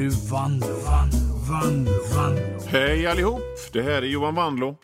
nu Vanlo, Vanlo, Vanlo, Vanlo. Hej allihop! Det här är Johan Vanlo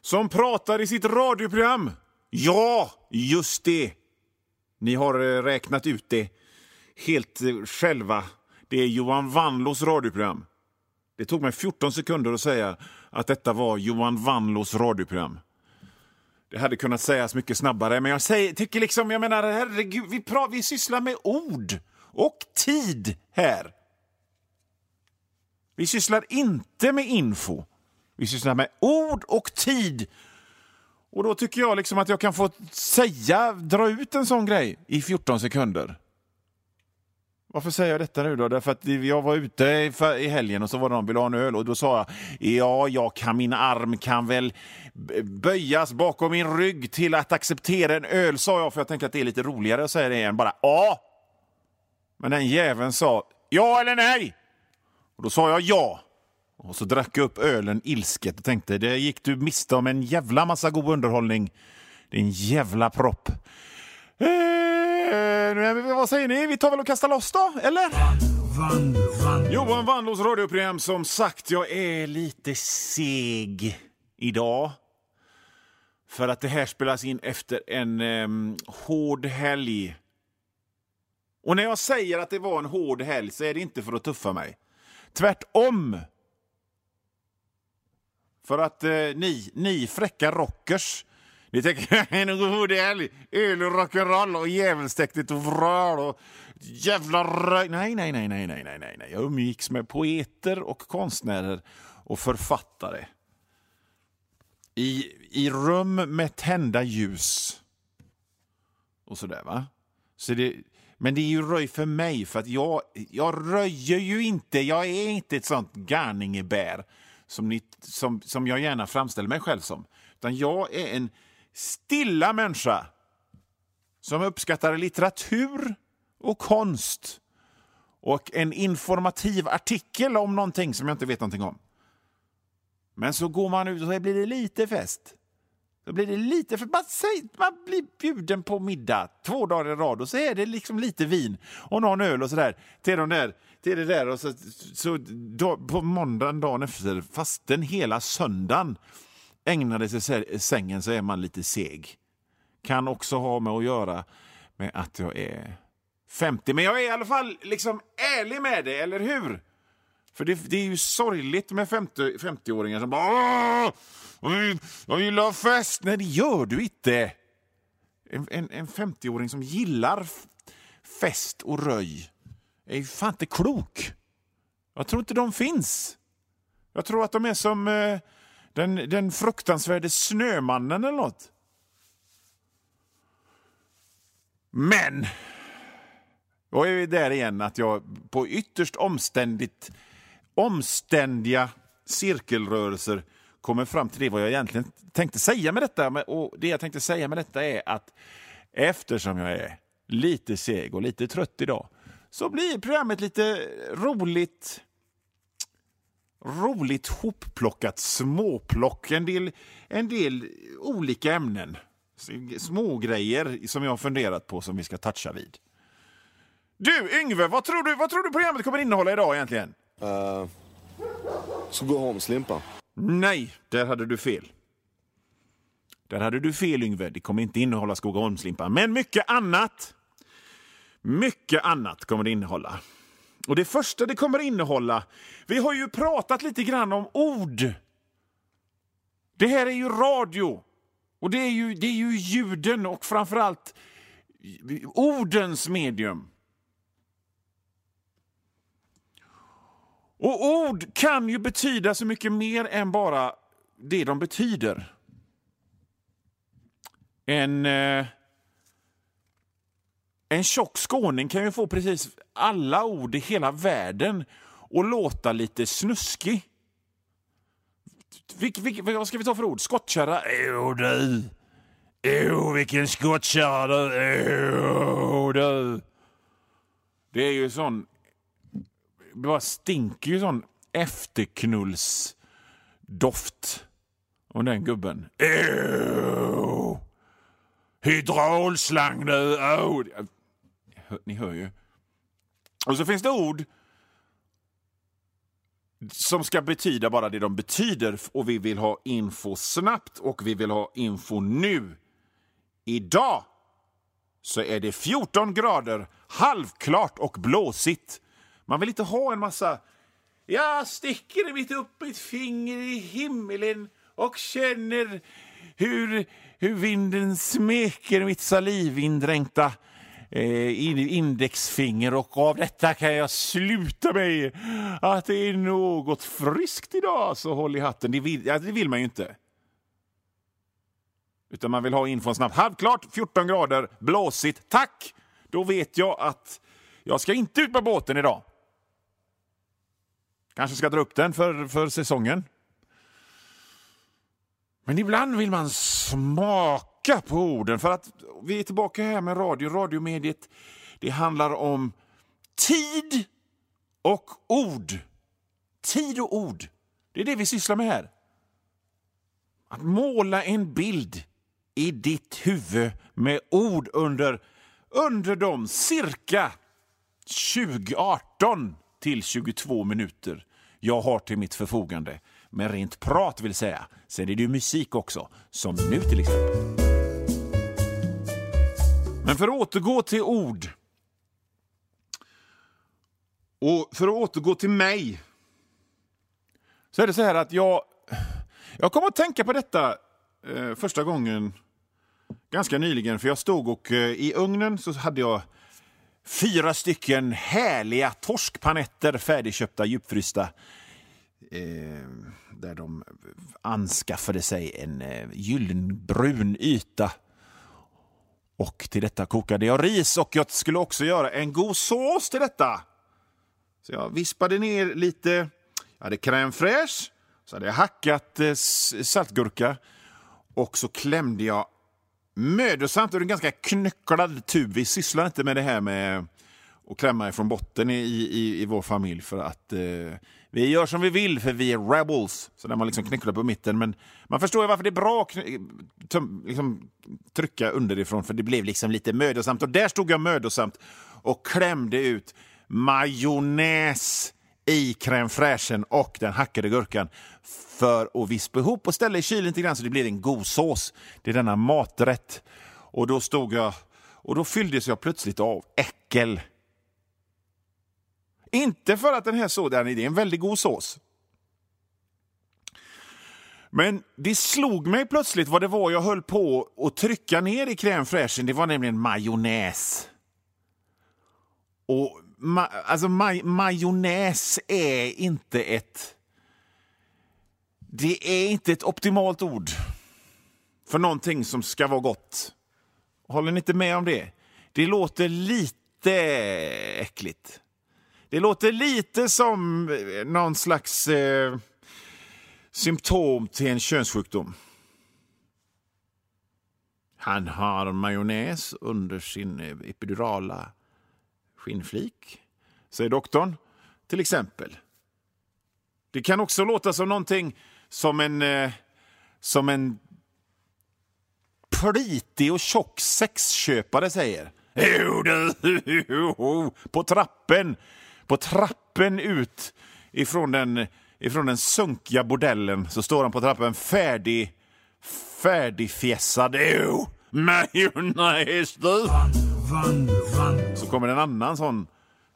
som pratar i sitt radioprogram. Ja, just det! Ni har eh, räknat ut det helt eh, själva. Det är Johan Vanlos radioprogram. Det tog mig 14 sekunder att säga att detta var Johan Vanlos radioprogram. Det hade kunnat sägas mycket snabbare, men jag säger, tycker liksom, jag menar, herregud, vi, pra, vi sysslar med ord och tid här. Vi sysslar inte med info. Vi sysslar med ord och tid. Och då tycker jag liksom att jag kan få säga, dra ut en sån grej i 14 sekunder. Varför säger jag detta nu då? Därför att jag var ute i helgen och så var det någon ville ha en öl och då sa jag ja, jag kan, min arm kan väl böjas bakom min rygg till att acceptera en öl, sa jag för jag tänker att det är lite roligare att säga det än bara ja. Men den jäveln sa ja eller nej. Och då sa jag ja. Och så drack jag upp ölen ilsket och tänkte det gick du miste om en jävla massa god underhållning. Din jävla propp. Eh, vad säger ni? Vi tar väl och kastar loss då, eller? Vanlo, Vanlo. Johan Wandlås radioprogram. Som sagt, jag är lite seg idag. För att det här spelas in efter en um, hård helg. Och när jag säger att det var en hård helg så är det inte för att tuffa mig. Tvärtom. För att eh, ni, ni fräcka rockers ni tänker en god helg, öl och rock'n'roll och djävulsdäktigt och vrål och jävla röj... Nej, nej, nej, nej, nej, nej, nej, nej. Jag umgicks med poeter och konstnärer och författare. I, i rum med tända ljus. Och sådär, va? Så det, men det är ju röj för mig, för att jag, jag röjer ju inte. Jag är inte ett sånt garningebär som, ni, som, som jag gärna framställer mig själv som. Utan jag är en stilla människa som uppskattar litteratur och konst och en informativ artikel om någonting som jag inte vet någonting om. Men så går man ut och så blir det lite fest. Då blir det lite, för man, säger, man blir bjuden på middag två dagar i rad och så är det liksom lite vin och någon öl och sådär till, de där, till det där. Och så, så då, på måndagen dagen efter, fasten hela söndagen ägnade sig sängen så är man lite seg. Kan också ha med att göra med att jag är 50. Men jag är i alla fall liksom ärlig med det, eller hur? För det, det är ju sorgligt med 50, 50-åringar som bara jag gillar fest. Nej, det gör du inte. En, en, en 50-åring som gillar fest och röj är ju fan inte klok. Jag tror inte de finns. Jag tror att de är som eh, den, den fruktansvärde Snömannen eller nåt. Men, då är vi där igen att jag på ytterst omständigt, omständiga cirkelrörelser kommer fram till det vad jag egentligen tänkte säga med detta. Och det jag tänkte säga med detta är att eftersom jag är lite seg och lite trött idag så blir programmet lite roligt, roligt hopplockat småplock. En del, en del olika ämnen. Små grejer som jag har funderat på som vi ska toucha vid. Du, Yngve, vad tror du, vad tror du programmet kommer innehålla idag egentligen? Eh, uh, Skogaholmslimpa. Nej, där hade du fel. Där hade du fel, Yngve. Det kommer inte innehålla Skogaholmslimpa, Men mycket annat. Mycket annat kommer det innehålla. Och det första det kommer innehålla... Vi har ju pratat lite grann om ord. Det här är ju radio. Och det är ju, det är ju ljuden och framförallt ordens medium. Och ord kan ju betyda så mycket mer än bara det de betyder. En, eh, en tjock skåning kan ju få precis alla ord i hela världen och låta lite snuskig. Vilk, vilk, vad ska vi ta för ord? Skottkärra? Jo du! Jo, vilken skottkärra du! Jo du! Det är ju sån bara stinker ju sån efterknullsdoft om den gubben. Ew! Hydraulslang nu! Oh. Ni hör ju. Och så finns det ord som ska betyda bara det de betyder och vi vill ha info snabbt och vi vill ha info nu. Idag så är det 14 grader, halvklart och blåsigt. Man vill inte ha en massa jag sticker mitt upp mitt finger i himlen och känner hur, hur vinden smeker mitt salivindränkta eh, indexfinger och av detta kan jag sluta mig att det är något friskt idag, så håll i hatten. Det vill, ja, det vill man ju inte. Utan man vill ha infon snabbt. Halvklart, 14 grader, blåsigt. Tack! Då vet jag att jag ska inte ut på båten idag. Kanske ska dra upp den för, för säsongen. Men ibland vill man smaka på orden. För att vi är tillbaka här med radio, radiomediet. Det handlar om tid och ord. Tid och ord. Det är det vi sysslar med här. Att måla en bild i ditt huvud med ord under, under de cirka 2018 till 22 minuter jag har till mitt förfogande. Men rent prat vill säga. Sen är det ju musik också, som nu till exempel. Men för att återgå till ord. Och för att återgå till mig. Så är det så här att jag, jag kom att tänka på detta eh, första gången ganska nyligen. För jag stod och eh, i ugnen så hade jag fyra stycken härliga torskpanetter färdigköpta, djupfrysta. Eh, där de anskaffade sig en eh, gyllenbrun yta. Och till detta kokade jag ris och jag skulle också göra en god sås till detta. Så jag vispade ner lite, jag hade crème fraîche, så hade jag hackat eh, saltgurka och så klämde jag mödosamt ur en ganska knycklad tub. Vi sysslar inte med det här med att klämma ifrån botten i, i, i vår familj för att eh, vi gör som vi vill för vi är rebels. Så där man liksom knycklar på mitten. Men man förstår ju varför det är bra att liksom, trycka underifrån för det blev liksom lite mödosamt. Och där stod jag mödosamt och klämde ut majonnäs i crème fraîchen och den hackade gurkan för att vispa ihop och ställa i kylen lite grann så det blir en god sås. Det är denna maträtt. Och då stod jag och då fylldes jag plötsligt av äckel. Inte för att den här såsen är en väldigt god sås. Men det slog mig plötsligt vad det var jag höll på att trycka ner i crème fraîchen. Det var nämligen majonnäs. Och ma alltså maj majonnäs är inte ett... Det är inte ett optimalt ord för någonting som ska vara gott. Håller ni inte med om det? Det låter lite äckligt. Det låter lite som eh, någon slags eh, symptom till en könssjukdom. Han har majonnäs under sin eh, epidurala skinnflik, säger doktorn. Till exempel. Det kan också låta som någonting som en, eh, som en plitig och tjock sexköpare säger. Jo du, oh, på trappen på trappen ut ifrån den, ifrån den sunkiga bordellen så står han på trappen färdig, färdigfjässad. Jo, majonnäs du! Så kommer en annan sån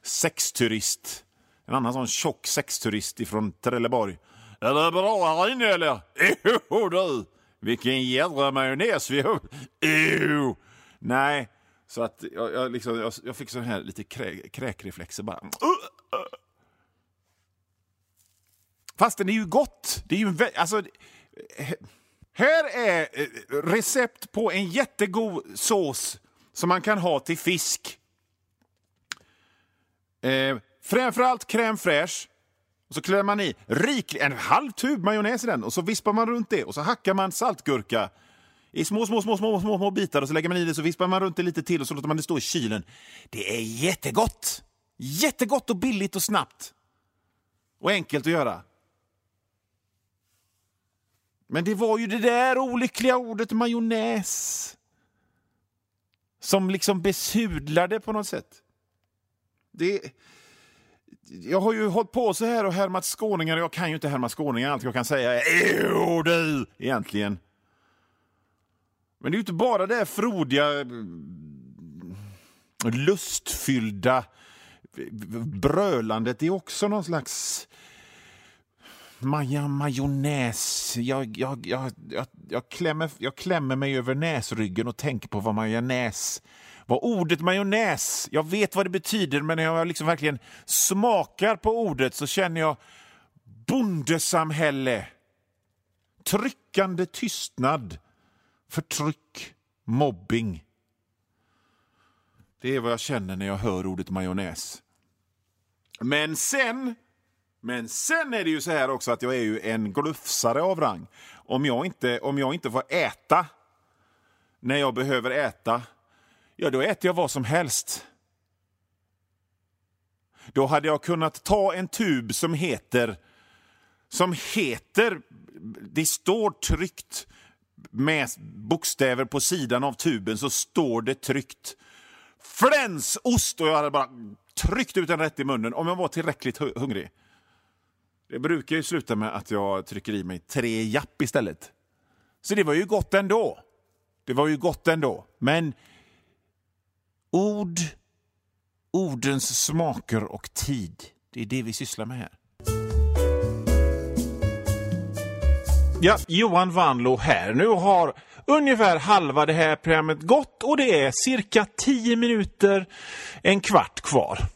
sexturist. En annan sån tjock sexturist ifrån Trelleborg. Är det bra här inne eller? Jo du! Vilken jädra majonnäs vi har. Jo! Nej, så att jag, jag, liksom, jag, jag fick sån här lite krä, kräkreflexer bara. Fast det är ju gott. Det är ju alltså, här är eh, recept på en jättegod sås som man kan ha till fisk. Eh, framförallt crème fraîche. Och så klär man i rik, en halv tub majonnäs i den och så vispar man runt det och så hackar man saltgurka i små, små, små, små, små, små bitar och så lägger man i det så vispar man runt det lite till och så låter man det stå i kylen. Det är jättegott! Jättegott och billigt och snabbt. Och enkelt att göra. Men det var ju det där olyckliga ordet majonnäs som liksom besudlade på något sätt. Det, jag har ju hållit på så här och härmat skåningar. Jag kan ju inte härma skåningar. Allt jag kan säga är jo du, egentligen. Men det är ju inte bara det här frodiga, lustfyllda brölandet. Det är också någon slags maja, majonnäs. Jag, jag, jag, jag, jag, klämmer, jag klämmer mig över näsryggen och tänker på vad majonnäs vad ordet majonnäs, jag vet vad det betyder men när jag liksom verkligen smakar på ordet så känner jag bondesamhälle, tryckande tystnad, förtryck, mobbing. Det är vad jag känner när jag hör ordet majonnäs. Men sen, men sen är det ju så här också att jag är ju en glufsare av rang. Om jag inte, om jag inte får äta när jag behöver äta, ja då äter jag vad som helst. Då hade jag kunnat ta en tub som heter, som heter, det står tryckt med bokstäver på sidan av tuben så står det tryckt flänsost och jag hade bara tryckt ut den rätt i munnen om jag var tillräckligt hungrig. Det brukar ju sluta med att jag trycker i mig tre japp istället. Så det var ju gott ändå. Det var ju gott ändå. Men ord, ordens smaker och tid, det är det vi sysslar med här. Ja, Johan Vanlo här. Nu har ungefär halva det här programmet gått och det är cirka tio minuter, en kvart kvar